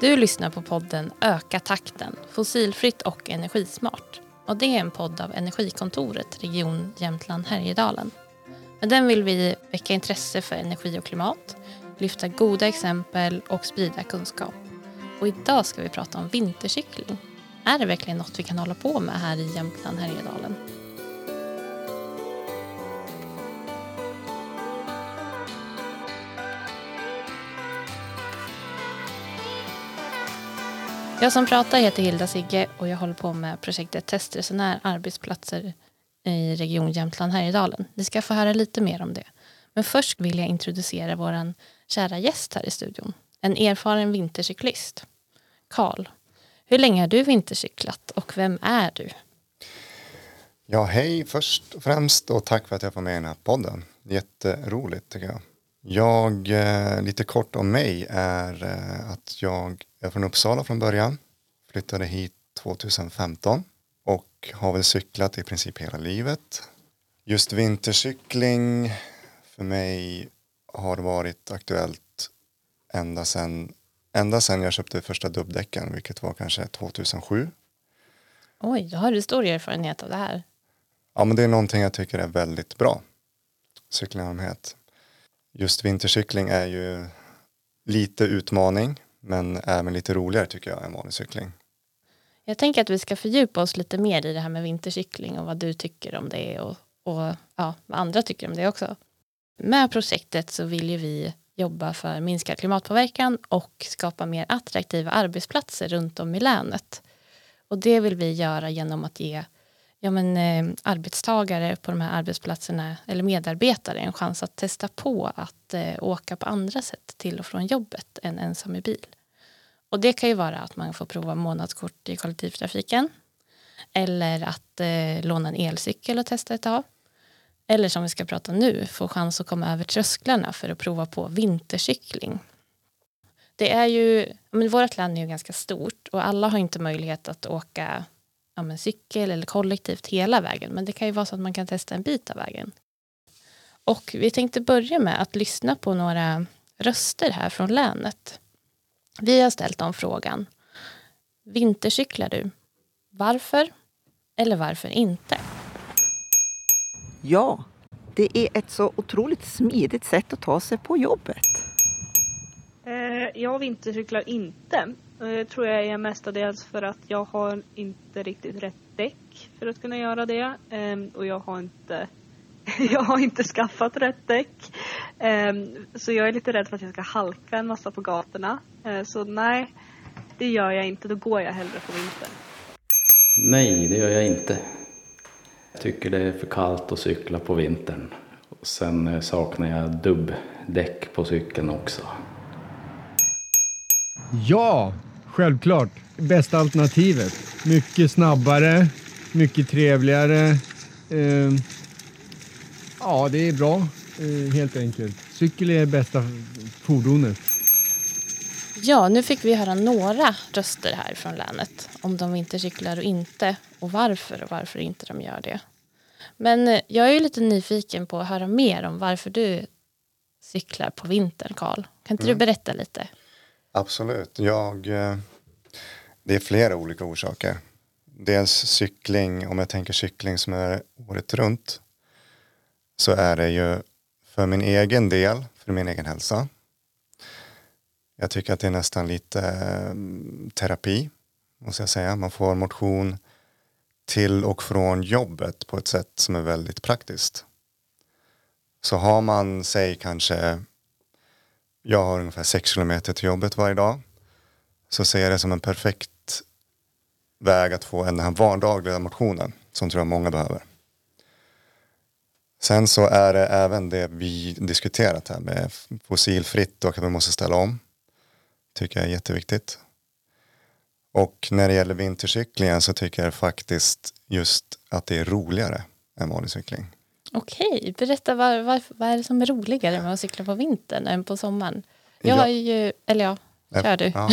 Du lyssnar på podden Öka takten, fossilfritt och energismart. Och det är en podd av Energikontoret, Region Jämtland Härjedalen. Med den vill vi väcka intresse för energi och klimat, lyfta goda exempel och sprida kunskap. Och idag ska vi prata om vintercykling. Är det verkligen något vi kan hålla på med här i Jämtland Härjedalen? Jag som pratar heter Hilda Sigge och jag håller på med projektet Testresenär arbetsplatser i Region Jämtland Härjedalen. Ni ska få höra lite mer om det. Men först vill jag introducera vår kära gäst här i studion. En erfaren vintercyklist. Karl, hur länge har du vintercyklat och vem är du? Ja, hej först och främst och tack för att jag får med i den här podden. Jätteroligt tycker jag. Jag, eh, lite kort om mig är eh, att jag är från Uppsala från början. Flyttade hit 2015 och har väl cyklat i princip hela livet. Just vintercykling för mig har varit aktuellt ända sedan ända sedan jag köpte första dubbdäcken, vilket var kanske 2007. Oj, då har du stor erfarenhet av det här. Ja, men det är någonting jag tycker är väldigt bra. Cyklingarmhet. Just vintercykling är ju lite utmaning, men även lite roligare tycker jag än vanlig cykling. Jag tänker att vi ska fördjupa oss lite mer i det här med vintercykling och vad du tycker om det och, och ja, vad andra tycker om det också. Med projektet så vill ju vi jobba för minskad klimatpåverkan och skapa mer attraktiva arbetsplatser runt om i länet. Och det vill vi göra genom att ge ja, men, eh, arbetstagare på de här arbetsplatserna eller medarbetare en chans att testa på att eh, åka på andra sätt till och från jobbet än ensam i bil. Och det kan ju vara att man får prova månadskort i kollektivtrafiken eller att eh, låna en elcykel och testa ett tag eller som vi ska prata nu, få chans att komma över trösklarna för att prova på vintercykling. Det är ju, men vårt land är ju ganska stort och alla har inte möjlighet att åka ja, men cykel eller kollektivt hela vägen. Men det kan ju vara så att man kan testa en bit av vägen. Och vi tänkte börja med att lyssna på några röster här från länet. Vi har ställt dem frågan. Vintercyklar du? Varför? Eller varför inte? Ja, det är ett så otroligt smidigt sätt att ta sig på jobbet. Eh, jag vintercyklar inte. Det tror jag är mestadels för att jag har inte riktigt rätt däck för att kunna göra det. Ehm, och jag har inte, jag har inte skaffat rätt däck. Ehm, så jag är lite rädd för att jag ska halka en massa på gatorna. Eh, så nej, det gör jag inte. Då går jag hellre på vintern. Nej, det gör jag inte. Jag tycker det är för kallt att cykla på vintern. Och sen eh, saknar jag dubbdäck på cykeln också. Ja, självklart. Bästa alternativet. Mycket snabbare, mycket trevligare. Eh, ja, det är bra eh, helt enkelt. Cykel är bästa fordonet. Ja, nu fick vi höra några röster här från länet om de vintercyklar och inte och varför och varför inte de gör det. Men eh, jag är ju lite nyfiken på att höra mer om varför du cyklar på vintern, Karl. Kan inte mm. du berätta lite? Absolut. Jag, eh, det är flera olika orsaker. Dels cykling, om jag tänker cykling som är året runt, så är det ju för min egen del, för min egen hälsa. Jag tycker att det är nästan lite mm, terapi, måste jag säga. Man får motion till och från jobbet på ett sätt som är väldigt praktiskt. Så har man, säg kanske, jag har ungefär 6 kilometer till jobbet varje dag, så ser jag det som en perfekt väg att få den här vardagliga motionen som tror jag många behöver. Sen så är det även det vi diskuterat här med fossilfritt och att vi måste ställa om. Tycker jag är jätteviktigt. Och när det gäller vintercyklingen så tycker jag faktiskt just att det är roligare än vanlig cykling. Okej, berätta vad, vad, vad är det som är roligare med att cykla på vintern än på sommaren? Jag har ju, eller ja, kör du. Ja,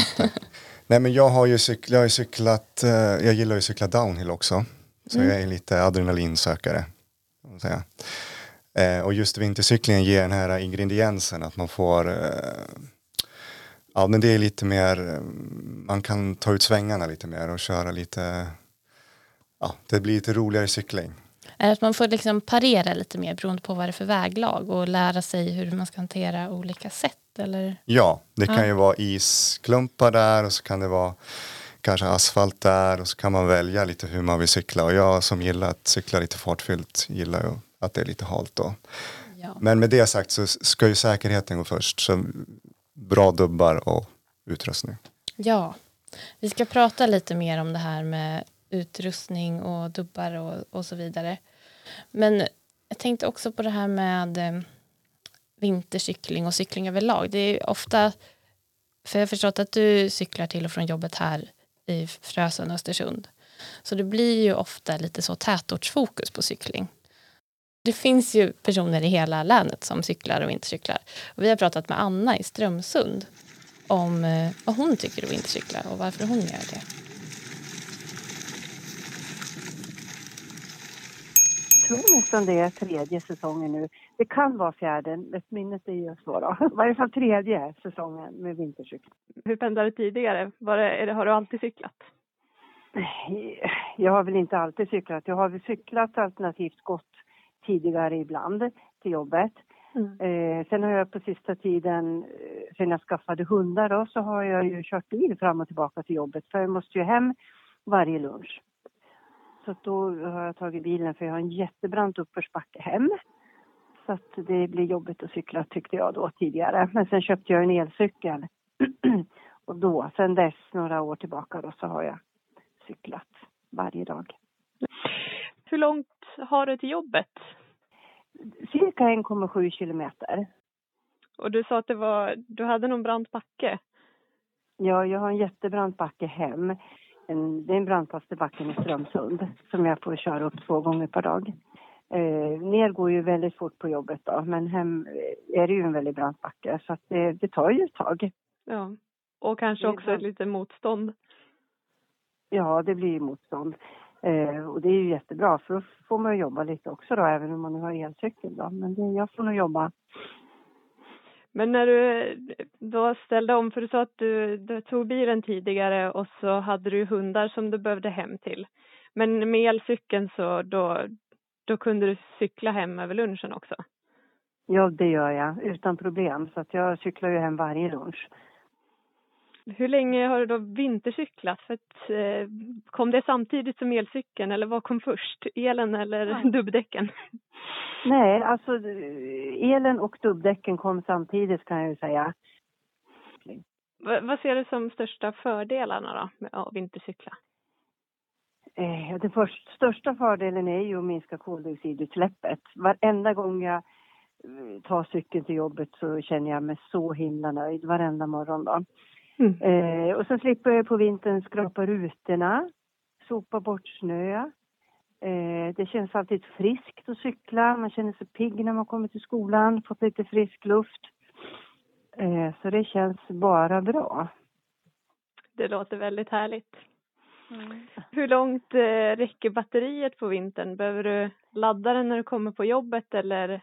Nej men jag har ju cyklat, jag har cyklat, eh, jag gillar ju att cykla downhill också. Så mm. jag är lite adrenalinsökare. Säga. Eh, och just vintercyklingen ger den här ingrediensen att man får eh, Ja, men det är lite mer, eh, man kan ta ut svängarna lite mer och köra lite, ja, det blir lite roligare cykling. Är det att man får liksom parera lite mer beroende på vad det är för väglag och lära sig hur man ska hantera olika sätt? Eller? Ja, det kan Ja. ju vara isklumpar där och så kan det vara kanske asfalt där och så kan man välja lite hur man vill cykla och jag som gillar att cykla lite fartfyllt gillar ju att det är lite halt då. Ja. Men med det sagt så ska ju säkerheten gå först så bra dubbar och utrustning. ja, vi ska prata lite mer om det här med utrustning och dubbar och, och så vidare. Men jag tänkte också på det här med eh, vintercykling och cykling överlag. Det är ofta, för jag har förstått att du cyklar till och från jobbet här i Frösön Östersund. Så det blir ju ofta lite så tätortsfokus på cykling. Det finns ju personer i hela länet som cyklar och vintercyklar. Och vi har pratat med Anna i Strömsund om eh, vad hon tycker om vintercyklar och varför hon gör det. Tror nästan det är tredje säsongen nu. Det kan vara fjärde, ett minnet är ju då. I varje fall tredje säsongen med vintercykel. Hur pendlade du tidigare? Det, det, har du alltid cyklat? Jag har väl inte alltid cyklat. Jag har väl cyklat alternativt gått tidigare ibland till jobbet. Eh, sen har jag på sista tiden, eh, sen jag skaffade hundar då, så har jag ju kört bil fram och tillbaka till jobbet. För jag måste ju hem varje lunch. Så då har jag tagit bilen för jag har en jättebrant uppförsbacke hem. Så att det blir jobbigt att cykla tyckte jag då tidigare. Men sen köpte jag en elcykel. och då, sen dess några år tillbaka då, så har jag cyklat varje dag. Hur långt har du till jobbet? Cirka 1,7 kilometer. Och du sa att det var, du hade någon brant backe. Ja, jag har en jättebrant backe hem. En, det är den brantaste backen i Strömsund som jag får köra upp två gånger per dag. Eh, ner går ju väldigt fort på jobbet då, men hem eh, är det ju en väldigt brant backe så att det, det tar ju ett tag. Ja. Och kanske också ett lite motstånd. Ja, det blir ju motstånd. Eh, och det är ju jättebra för då får man jobba lite också då, även om man nu har elcykel då. Men det, jag får nog jobba. Men när du då ställde om, för du sa att du, du tog bilen tidigare och så hade du hundar som du behövde hem till. Men med elcykeln så då, då kunde du cykla hem över lunchen också. Ja, det gör jag utan problem. Så att jag cyklar ju hem varje lunch. Hur länge har du då vintercyklat? För att, eh, kom det samtidigt som elcykeln eller vad kom först? Elen eller Ja. dubbdäcken? Nej, alltså elen och dubbdäcken kom samtidigt kan jag ju säga. Va- vad ser du som största fördelarna då med att vintercykla? Eh, den först, största fördelen är ju att minska koldioxidutsläppet. Varenda gång jag eh, tar cykeln till jobbet så känner jag mig så himla nöjd varenda morgon då. Mm. Eh, och sen slipper jag på vintern skrapa rutorna, sopa bort snö. Eh, det känns alltid friskt att cykla, man känner sig pigg när man kommer till skolan, fått lite frisk luft. Eh, så det känns bara bra. Det låter väldigt härligt. Hur långt eh, räcker batteriet på vintern? Behöver du ladda den när du kommer på jobbet eller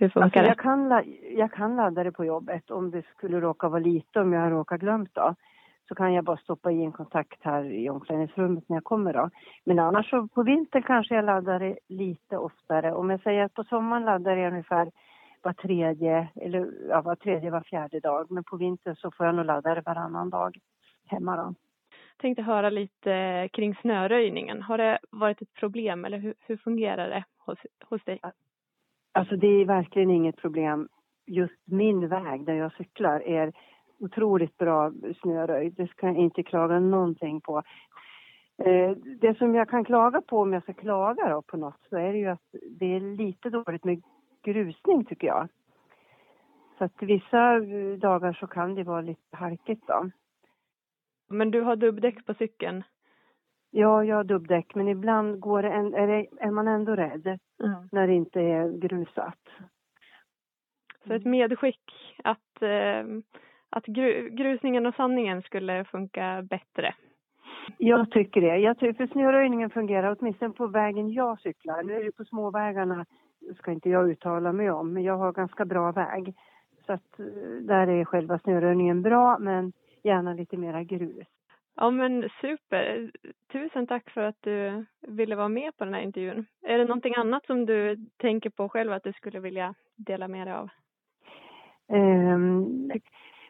hur funkar Alltså, det? jag, kan, jag kan ladda det på jobbet om det skulle råka vara lite, om jag har råkat glömt då. Så kan jag bara stoppa i en kontakt här i omklädningsrummet när jag kommer då. Men annars så på vintern kanske jag laddar det lite oftare. Om jag säger att på sommaren laddar jag ungefär var tredje, eller ja, var tredje, var fjärde dag. Men på vintern så får jag nog ladda det varannan dag hemma då. tänkte höra lite kring snöröjningen. Har det varit ett problem eller hur, hur fungerar det hos, hos dig? Alltså det är verkligen inget problem. Just min väg där jag cyklar är otroligt bra snöröjd. Det ska jag inte klaga någonting på. Eh, det som jag kan klaga på om jag ska klaga då på något så är det ju att det är lite dåligt med grusning tycker jag. Så att vissa eh, dagar så kan det vara lite halkigt då. Men du har dubbdäck på cykeln? Ja, jag har dubbdäck men ibland går det en, är, det, är man ändå rädd när det inte är grusat. Så ett medskick att, eh, att gru, grusningen och sandningen skulle funka bättre. Jag tycker det. Jag tycker för snöröjningen fungerar åtminstone på vägen jag cyklar. Nu är det på småvägarna ska inte jag uttala mig om, men jag har ganska bra väg. Så att eh, där är själva snöröjningen bra men gärna lite mera grus. Ja men super. Tusen tack för att du ville vara med på den här intervjun. Är det någonting annat som du tänker på själv att du skulle vilja dela med dig av? Um,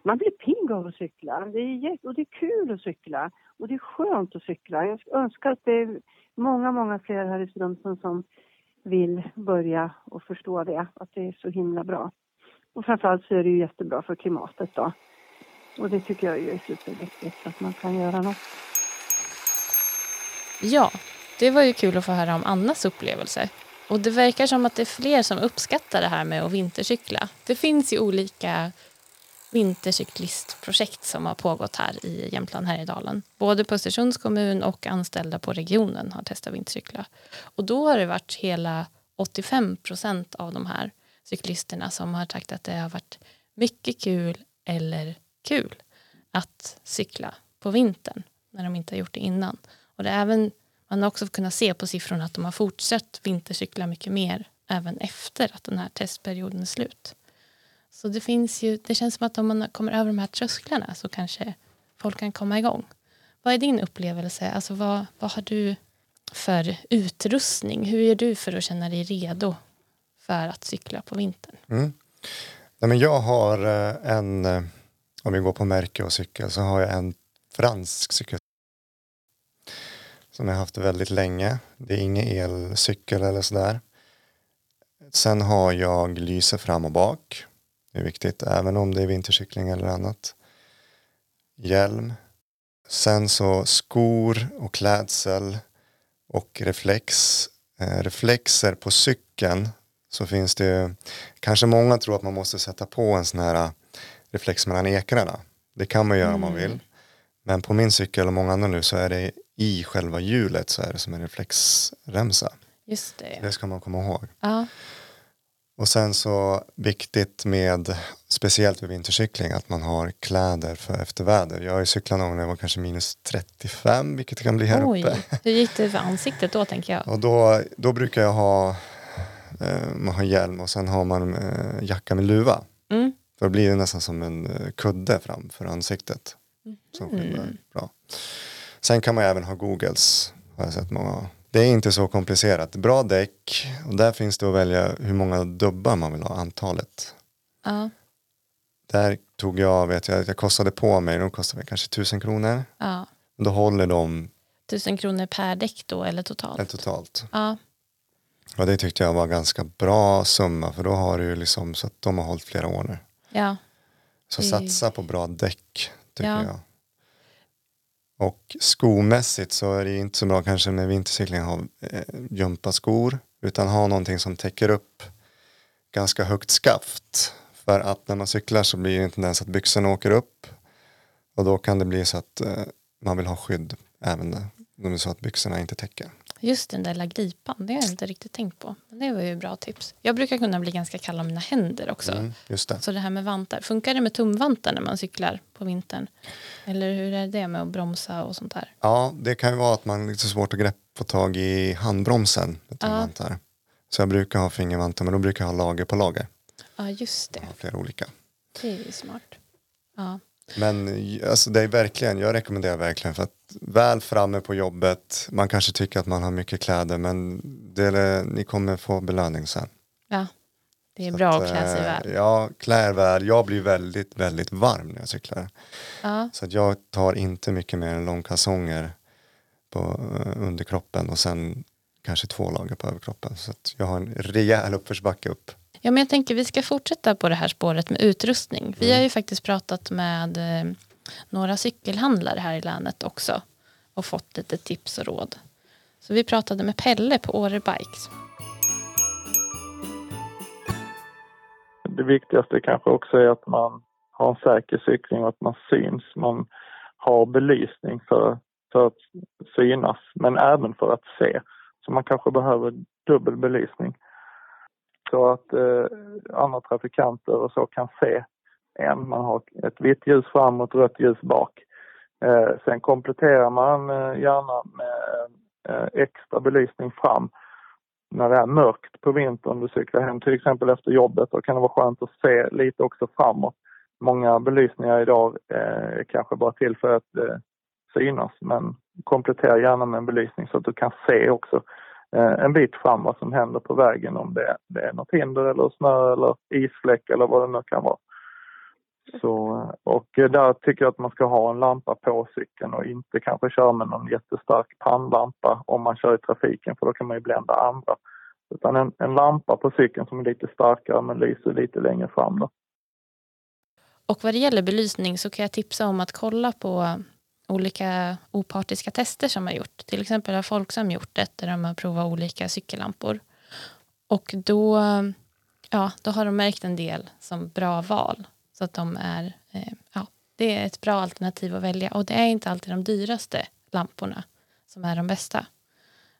man blir pigg av att cykla. Det är, och det är kul att cykla och det är skönt att cykla. Jag önskar att det är många, många fler här i Strömstad som vill börja och förstå det, att det är så himla bra. Och framförallt så är det ju jättebra för klimatet då. Och det tycker jag är superviktigt, att man kan göra något. Ja, det var ju kul att få höra om Annas upplevelse. Och det verkar som att det är fler som uppskattar det här med att vintercykla. Det finns ju olika vintercyklistprojekt som har pågått här i Jämtland Härjedalen. Både på Östersunds kommun och anställda på regionen har testat vintercykla. Och då har det varit hela 85 procent av de här cyklisterna som har sagt att det har varit mycket kul eller kul att cykla på vintern när de inte har gjort det innan. Och det är även, man har också kunnat se på siffrorna att de har fortsatt vintercykla mycket mer även efter att den här testperioden är slut. Så det finns ju, det känns som att om man kommer över de här trösklarna så kanske folk kan komma igång. Vad är din upplevelse? Alltså vad, vad har du för utrustning? Hur gör du för att känna dig redo för att cykla på vintern? Mm. Nej, men jag har eh, en, eh, om vi går på märke och cykel, så har jag en fransk cykel som jag haft väldigt länge. Det är ingen elcykel eller sådär. Sen har jag lyse fram och bak. Det är viktigt, även om det är vintercykling eller annat. Hjälm. Sen så skor och klädsel och reflex. Eh, reflexer på cykeln så finns det kanske många tror att man måste sätta på en sån här reflex mellan ekrarna. Det kan man göra mm. om man mm. vill. Men på min cykel och många andra nu så är det i själva hjulet så är det som en reflexremsa. Just det. Det ska man komma ihåg. Ja. Och sen så viktigt med, speciellt vid vintercykling, att man har kläder för efterväder. Jag har ju cyklat någon gång när det var kanske minus 35, vilket det kan bli här Oj, uppe. hur gick det för ansiktet då tänker jag? Och då, då brukar jag ha, eh, man har hjälm och sen har man eh, jacka med luva. Mm. För då blir det nästan som en eh, kudde framför ansiktet. Som Mm. bra. Sen kan man även ha googles, har jag sett många det är inte så komplicerat. Bra däck och där finns det att välja hur många dubbar man vill ha, antalet. Ja. Där tog jag, vet jag, jag kostade på mig, de kostade kanske tusen kronor. ja. Då håller de Tusen kronor per däck då eller totalt? totalt. Ja. Och det tyckte jag var ganska bra summa för då har du ju liksom så att de har hållit flera år nu. Ja. Så satsa på bra däck tycker Ja. jag. Och skomässigt så är det inte så bra kanske med vintercykling att ha eh, gympaskor utan ha någonting som täcker upp ganska högt skaft. För att när man cyklar så blir det en tendens att byxorna åker upp och då kan det bli så att eh, man vill ha skydd även när det är så att byxorna inte täcker. Just den där lilla gripan, det har jag inte riktigt tänkt på. Men det var ju bra tips. Jag brukar kunna bli ganska kall om mina händer också. Mm, just det. Så det här med vantar, funkar det med tumvantar när man cyklar på vintern? Eller hur är det med att bromsa och sånt där? Ja, det kan ju vara att man är lite svårt att grepp få tag i handbromsen med tumvantar. Så jag brukar ha fingervantar men då brukar jag ha lager på lager. Ja, just det. Jag har flera olika. Det är ju smart. Ja, Men alltså, det är verkligen, jag rekommenderar verkligen för att väl framme på jobbet, man kanske tycker att man har mycket kläder men det ni kommer få belöning sen. ja. det är Så bra att, att klä sig eh, väl. Ja, klä er väl. Jag blir väldigt, väldigt varm när jag cyklar. Ja, Så att jag tar inte mycket mer än långkalsonger på eh, underkroppen och sen kanske två lager på överkroppen. Så att jag har en rejäl uppförsbacke upp. Ja, men jag tänker vi ska fortsätta på det här spåret med utrustning. Vi Mm. har ju faktiskt pratat med eh, några cykelhandlare här i länet också och fått lite tips och råd. Så vi pratade med Pelle på Åre Bikes. Det viktigaste kanske också är att man har en säker cykling och att man syns. Man har belysning för, för att synas, men även för att se. Så man kanske behöver dubbel belysning. Så att eh, andra trafikanter och så kan se en. Man har ett vitt ljus fram och ett rött ljus bak. Eh, sen kompletterar man eh, gärna med eh, extra belysning fram när det är mörkt på vintern, du cyklar hem till exempel efter jobbet, då kan det vara skönt att se lite också framåt. Många belysningar idag eh, är kanske bara till för att eh, synas, men komplettera gärna med en belysning så att du kan se också eh, en bit fram vad som händer på vägen om det, det är något hinder eller snö eller isfläck eller vad det nu kan vara. Så, eh, och där tycker jag att man ska ha en lampa på cykeln och inte kanske köra med någon jättestark pannlampa om man kör i trafiken för då kan man ju blända andra. Utan en, en lampa på cykeln som är lite starkare men lyser lite längre fram. Då. Och vad det gäller belysning så kan jag tipsa om att kolla på olika opartiska tester som har gjort. Till exempel har Folksam gjort det där de har provat olika cykellampor. Och då, ja, då har de märkt en del som bra val. Så att de är, eh, ja, det är ett bra alternativ att välja. Och det är inte alltid de dyraste lamporna som är de bästa.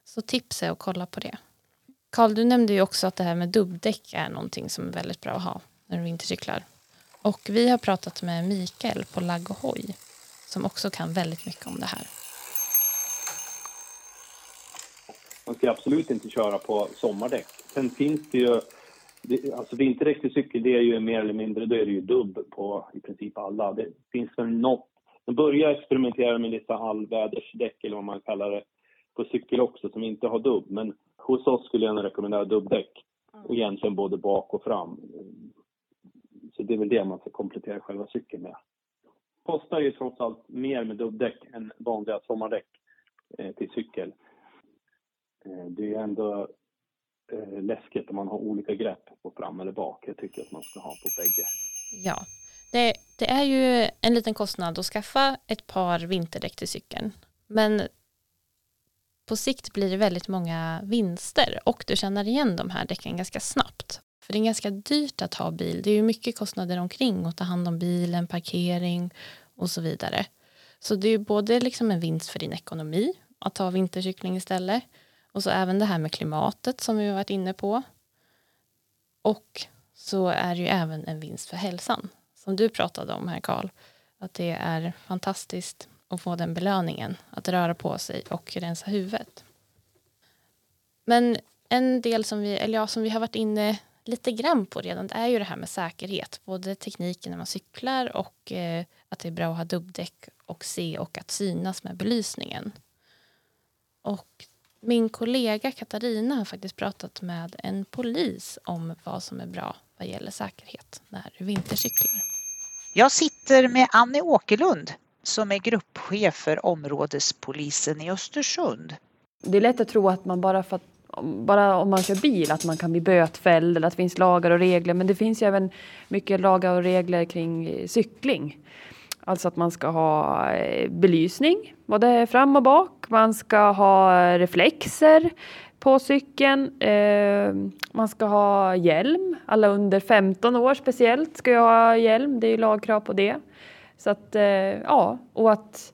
Så tips är att kolla på det. Karl, du nämnde ju också att det här med dubbdäck är någonting som är väldigt bra att ha när du vintercyklar. Och vi har pratat med Mikael på Lagg och Hoj som också kan väldigt mycket om det här. Man ska absolut inte köra på sommardäck. Sen finns det ju det, alltså vinterdäck cykel, det är ju mer eller mindre, då är det ju dubb på i princip alla. Det finns väl något, de börjar experimentera med lite allvädersdäck eller vad man kallar det på cykel också som inte har dubb. Men hos oss skulle jag rekommendera dubbdäck. Och egentligen både bak och fram. Så det är väl det man ska komplettera själva cykeln med. Kostar ju trots allt mer med dubbdäck än vanliga sommardäck eh, till cykel. Eh, det är ändå eh, läskigt om man har olika grepp på fram eller bak. Jag tycker att man ska ha på bägge. Ja, det, det är ju en liten kostnad att skaffa ett par vinterdäck till cykeln. Men på sikt blir det väldigt många vinster och du känner igen de här däcken ganska snabbt. För det är ganska dyrt att ha bil. Det är ju mycket kostnader omkring att ta hand om bilen, parkering och så vidare. Så det är ju både liksom en vinst för din ekonomi att ha vintercykling istället och så även det här med klimatet som vi har varit inne på. Och så är det ju även en vinst för hälsan som du pratade om här Karl. Att det är fantastiskt att få den belöningen, att röra på sig och rensa huvudet. Men en del som vi, eller ja, som vi har varit inne lite grann på redan, det är ju det här med säkerhet. Både tekniken när man cyklar och eh, att det är bra att ha dubbdäck och se och att synas med belysningen. Och min kollega Katarina har faktiskt pratat med en polis om vad som är bra vad gäller säkerhet när du vintercyklar. Jag sitter med Annie Åkerlund som är gruppchef för områdespolisen i Östersund. Det är lätt att tro att man bara för att bara om man kör bil att man kan bli bötfälld eller att det finns lagar och regler. Men det finns ju även mycket lagar och regler kring cykling. Alltså att man ska ha eh, belysning, både fram och bak. Man ska ha reflexer på cykeln. Eh, man ska ha hjälm. Alla under 15 år speciellt ska ju ha hjälm. Det är lagkrav på det. Så att, eh, ja, och att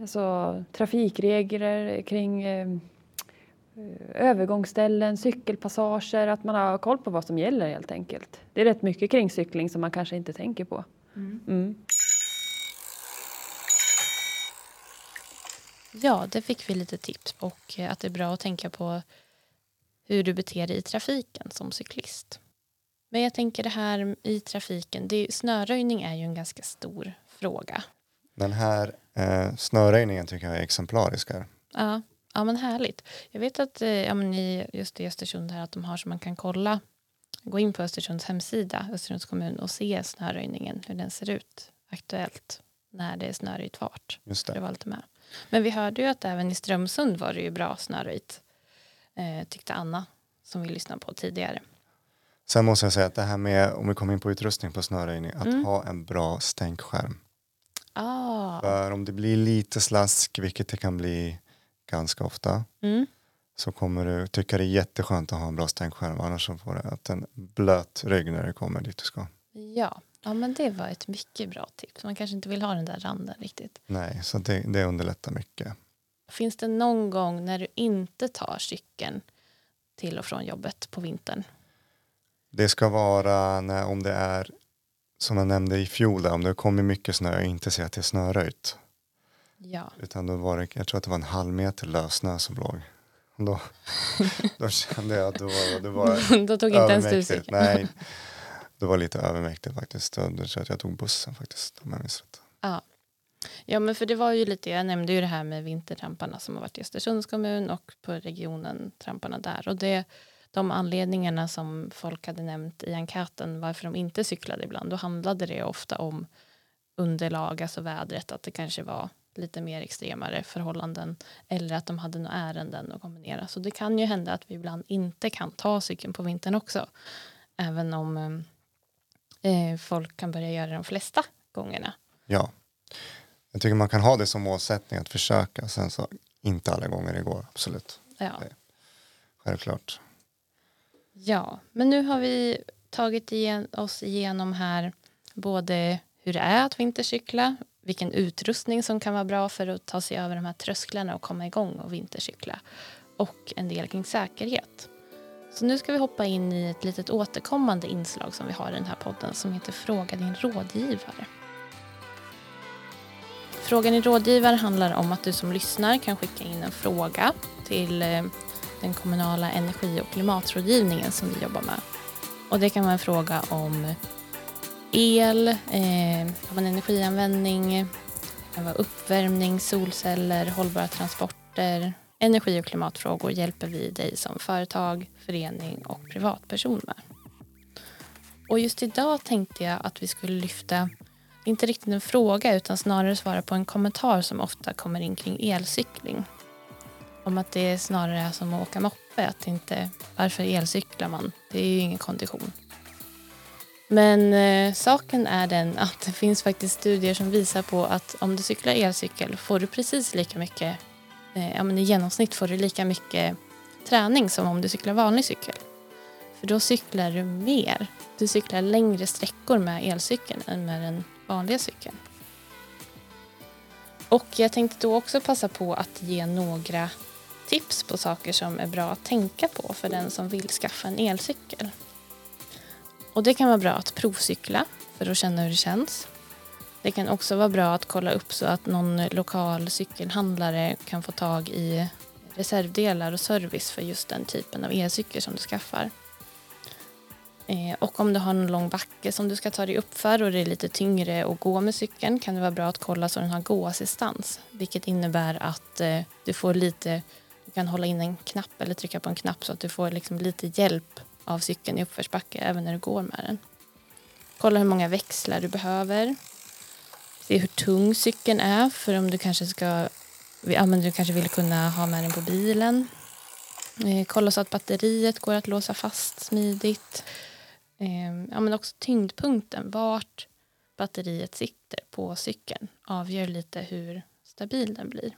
alltså, trafikregler kring övergångsställen, cykelpassager, att man har koll på vad som gäller helt enkelt. Det är rätt mycket kring cykling som man kanske inte tänker på. Mm. Mm. Ja, det fick vi lite tips och att det är bra att tänka på hur du beter dig i trafiken som cyklist. Men jag tänker det här i trafiken, det snöröjning är ju en ganska stor fråga. Den här eh, snöröjningen tycker jag är exemplarisk här. Ja, ja men härligt. Jag vet att eh, ja, men i, just i Östersund här att de har så man kan kolla, gå in på Östersunds hemsida, Östersunds kommun och se snöröjningen, hur den ser ut aktuellt när det är snöröjt fart. Just det. det var lite med. Men vi hörde ju att även i Strömsund var det ju bra snöröjt, eh, tyckte Anna som vi lyssnade på tidigare. Sen måste jag säga att det här med, om vi kommer in på utrustning på snöröjning, att mm. ha en bra stänkskärm. Ah. För om det blir lite slask, vilket det kan bli ganska ofta, mm. så kommer du tycka det är jätteskönt att ha en bra stänkskärm, annars så får du en blöt rygg när du kommer dit du ska. Ja, Ja, men det var ett mycket bra tips. Man kanske inte vill ha den där randen riktigt. Nej, så det, det underlättar mycket. Finns det någon gång när du inte tar cykeln till och från jobbet på vintern? Det ska vara när, om det är som jag nämnde i fjol, där, om det kommer mycket snö och inte ser att det är snöröjt. Ja. Utan då var det, jag tror att det var en halv meter lössnö som låg. Då, då kände jag att det var, det var Då tog inte ens du cykeln. Nej, det var lite övermäktigt faktiskt. Jag tror jag att jag tog bussen faktiskt. Om jag minns rätt. Ja. ja, men för det var ju lite, jag nämnde ju det här med vintertramparna som har varit i Östersunds kommun och på regionen, tramparna där. Och det, de anledningarna som folk hade nämnt i enkäten varför de inte cyklade ibland, då handlade det ofta om underlag, alltså vädret, att det kanske var lite mer extremare förhållanden eller att de hade några ärenden att kombinera. Så det kan ju hända att vi ibland inte kan ta cykeln på vintern också. Även om ehm, eh, folk kan börja göra de flesta gångerna. Ja, jag tycker man kan ha det som målsättning att försöka. Sen så inte alla gånger det går, absolut. Ja. Det, självklart. Ja, men nu har vi tagit igen, oss igenom här både hur det är att vintercykla, vilken utrustning som kan vara bra för att ta sig över de här trösklarna och komma igång och vintercykla och en del kring säkerhet. Så nu ska vi hoppa in i ett litet återkommande inslag som vi har i den här podden som heter Fråga din rådgivare. Fråga din rådgivare handlar om att du som lyssnar kan skicka in en fråga till eh, den kommunala energi och klimatrådgivningen som vi jobbar med. Och det kan vara en fråga om el, eh, om en energianvändning, det kan vara uppvärmning, solceller, hållbara transporter. Energi och klimatfrågor hjälper vi dig som företag, förening och privatperson med. Och just idag tänkte jag att vi skulle lyfta, inte riktigt en fråga utan snarare svara på en kommentar som ofta kommer in kring elcykling. Om att det snarare är som att åka moppe, att inte, varför elcyklar man? Det är ju ingen kondition. Men eh, saken är den att det finns faktiskt studier som visar på att om du cyklar elcykel får du precis lika mycket, Eh, ja men i genomsnitt får du lika mycket träning som om du cyklar vanlig cykel. För då cyklar du mer. Du cyklar längre sträckor med elcykeln än med den vanliga cykeln. Och jag tänkte då också passa på att ge några tips på saker som är bra att tänka på för den som vill skaffa en elcykel. Och det kan vara bra att provcykla för att känna hur det känns. Det kan också vara bra att kolla upp så att någon lokal cykelhandlare kan få tag i reservdelar och service för just den typen av elcykel som du skaffar. Eh, och om du har en lång backe som du ska ta dig upp för och det är lite tyngre att gå med cykeln kan det vara bra att kolla så den har gåassistans. Vilket innebär att eh, du får lite, du kan hålla in en knapp eller trycka på en knapp så att du får liksom lite hjälp av cykeln i uppförsbacke även när du går med den. Kolla hur många växlar du behöver. Se hur tung cykeln är för om du kanske ska ja, men du kanske vill kunna ha med den på bilen. Eh, kolla så att batteriet går att låsa fast smidigt. Eh, ja, men också tyngdpunkten, vart batteriet sitter på cykeln avgör lite hur stabil den blir.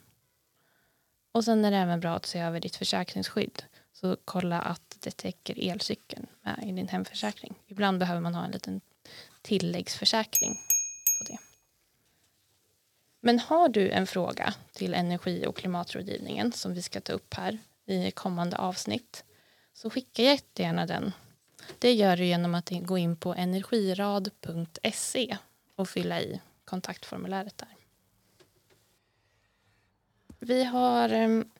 Och sen är det även bra att se över ditt försäkringsskydd. Så kolla att det täcker elcykeln med i din hemförsäkring. Ibland behöver man ha en liten tilläggsförsäkring på det. Men har du en fråga till energi och klimatrådgivningen som vi ska ta upp här i kommande avsnitt så skicka jättegärna den. Det gör du genom att gå in på energirad.se och fylla i kontaktformuläret där. Vi har ehm,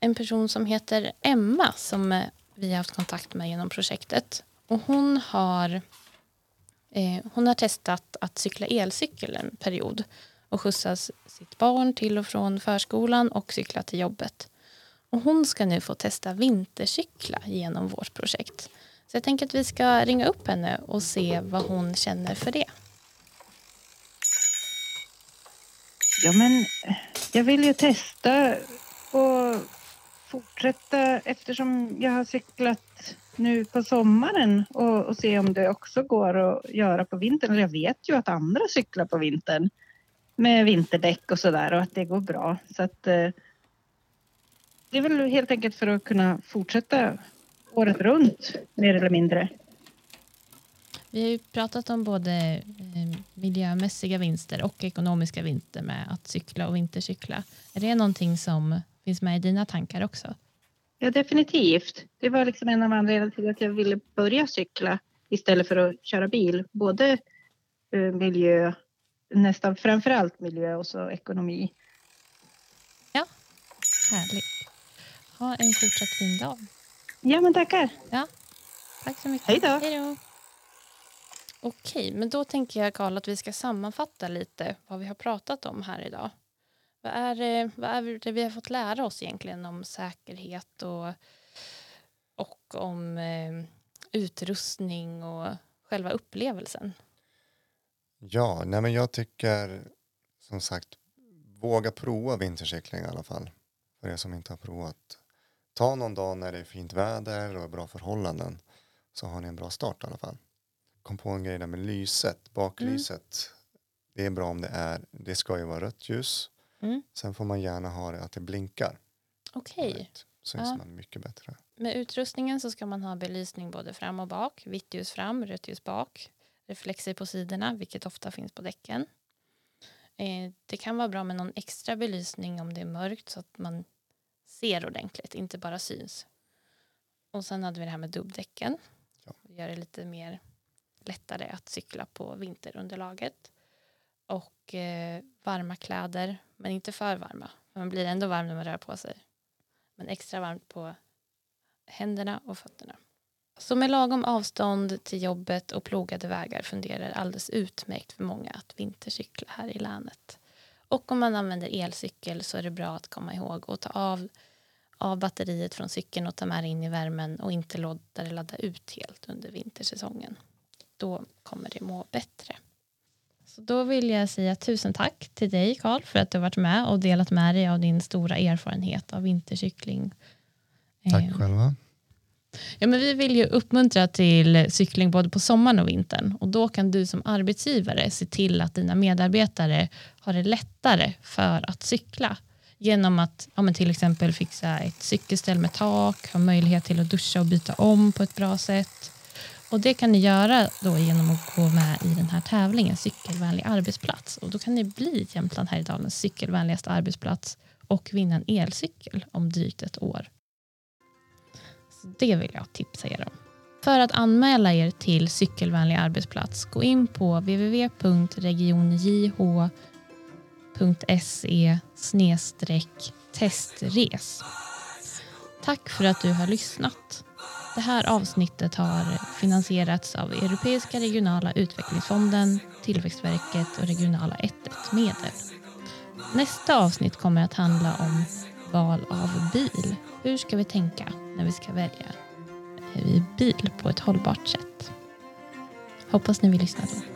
en person som heter Emma som eh, vi har haft kontakt med genom projektet. Och hon har, eh, hon har testat att cykla elcykel en period och skjutsa sitt barn till och från förskolan och cykla till jobbet. Och hon ska nu få testa vintercykla genom vårt projekt. Så jag tänker att vi ska ringa upp henne och se vad hon känner för det. Ja, men eh, jag vill ju testa och fortsätta eftersom jag har cyklat nu på sommaren och, och se om det också går att göra på vintern. Jag vet ju att andra cyklar på vintern med vinterdäck och sådär och att det går bra. Så att eh, det är väl helt enkelt för att kunna fortsätta året runt mer eller mindre. Vi har ju pratat om både eh, miljömässiga vinster och ekonomiska vinster med att cykla och vintercykla. Är det någonting som finns med i dina tankar också? Ja, definitivt. Det var liksom en av anledningarna till att jag ville börja cykla istället för att köra bil. Både eh, miljö, nästan framförallt miljö och så ekonomi. Ja, härligt. Ha en fortsatt fin dag. Ja, men tackar. Ja, tack så mycket. Hej då. Hej då. Okej, men då tänker jag Karl att vi ska sammanfatta lite vad vi har pratat om här idag. Vad är, det, vad är det vi har fått lära oss egentligen om säkerhet och, och om eh, utrustning och själva upplevelsen? Ja, nej men jag tycker som sagt våga prova vintercykling i alla fall. För er som inte har provat. Ta någon dag när det är fint väder och bra förhållanden så har ni en bra start i alla fall. Kom på en grej där med lyset, baklyset. Det är bra om det är, det ska ju vara rött ljus. Mm. Sen får man gärna ha det att det blinkar. Okej. Syns Ja. man mycket bättre. Med utrustningen så ska man ha belysning både fram och bak. Vitt ljus fram, rött ljus bak. Reflexer på sidorna, vilket ofta finns på däcken. Eh, det kan vara bra med någon extra belysning om det är mörkt så att man ser ordentligt, inte bara syns. Och sen hade vi det här med dubbdäcken. Det gör det lite mer lättare att cykla på vinterunderlaget. Och eh, varma kläder, men inte för varma. Man blir ändå varm när man rör på sig. Men extra varmt på händerna och fötterna. Så med lagom avstånd till jobbet och plogade vägar fungerar alldeles utmärkt för många att vintercykla här i länet. Och om man använder elcykel så är det bra att komma ihåg att ta av, av batteriet från cykeln och ta med det in i värmen och inte låta det ladda ut helt under vintersäsongen. Då kommer det må bättre. Så då vill jag säga tusen tack till dig Karl för att du har varit med och delat med dig av din stora erfarenhet av vintercykling. Tack själva. Ja, men vi vill ju uppmuntra till cykling både på sommaren och vintern och då kan du som arbetsgivare se till att dina medarbetare har det lättare för att cykla genom att ja, men till exempel fixa ett cykelställ med tak, ha möjlighet till att duscha och byta om på ett bra sätt. Och det kan ni göra då genom att gå med i den här tävlingen Cykelvänlig arbetsplats och då kan ni bli Jämtland Härjedalens cykelvänligaste arbetsplats och vinna en elcykel om drygt ett år. Det vill jag tipsa er om. För att anmäla er till cykelvänlig arbetsplats, gå in på www.regionjh.se testres. Tack för att du har lyssnat. Det här avsnittet har finansierats av Europeiska regionala utvecklingsfonden, Tillväxtverket och regionala 1-1-medel. Nästa avsnitt kommer att handla om val av bil. Hur ska vi tänka när vi ska välja bil på ett hållbart sätt? Hoppas ni vill lyssna då.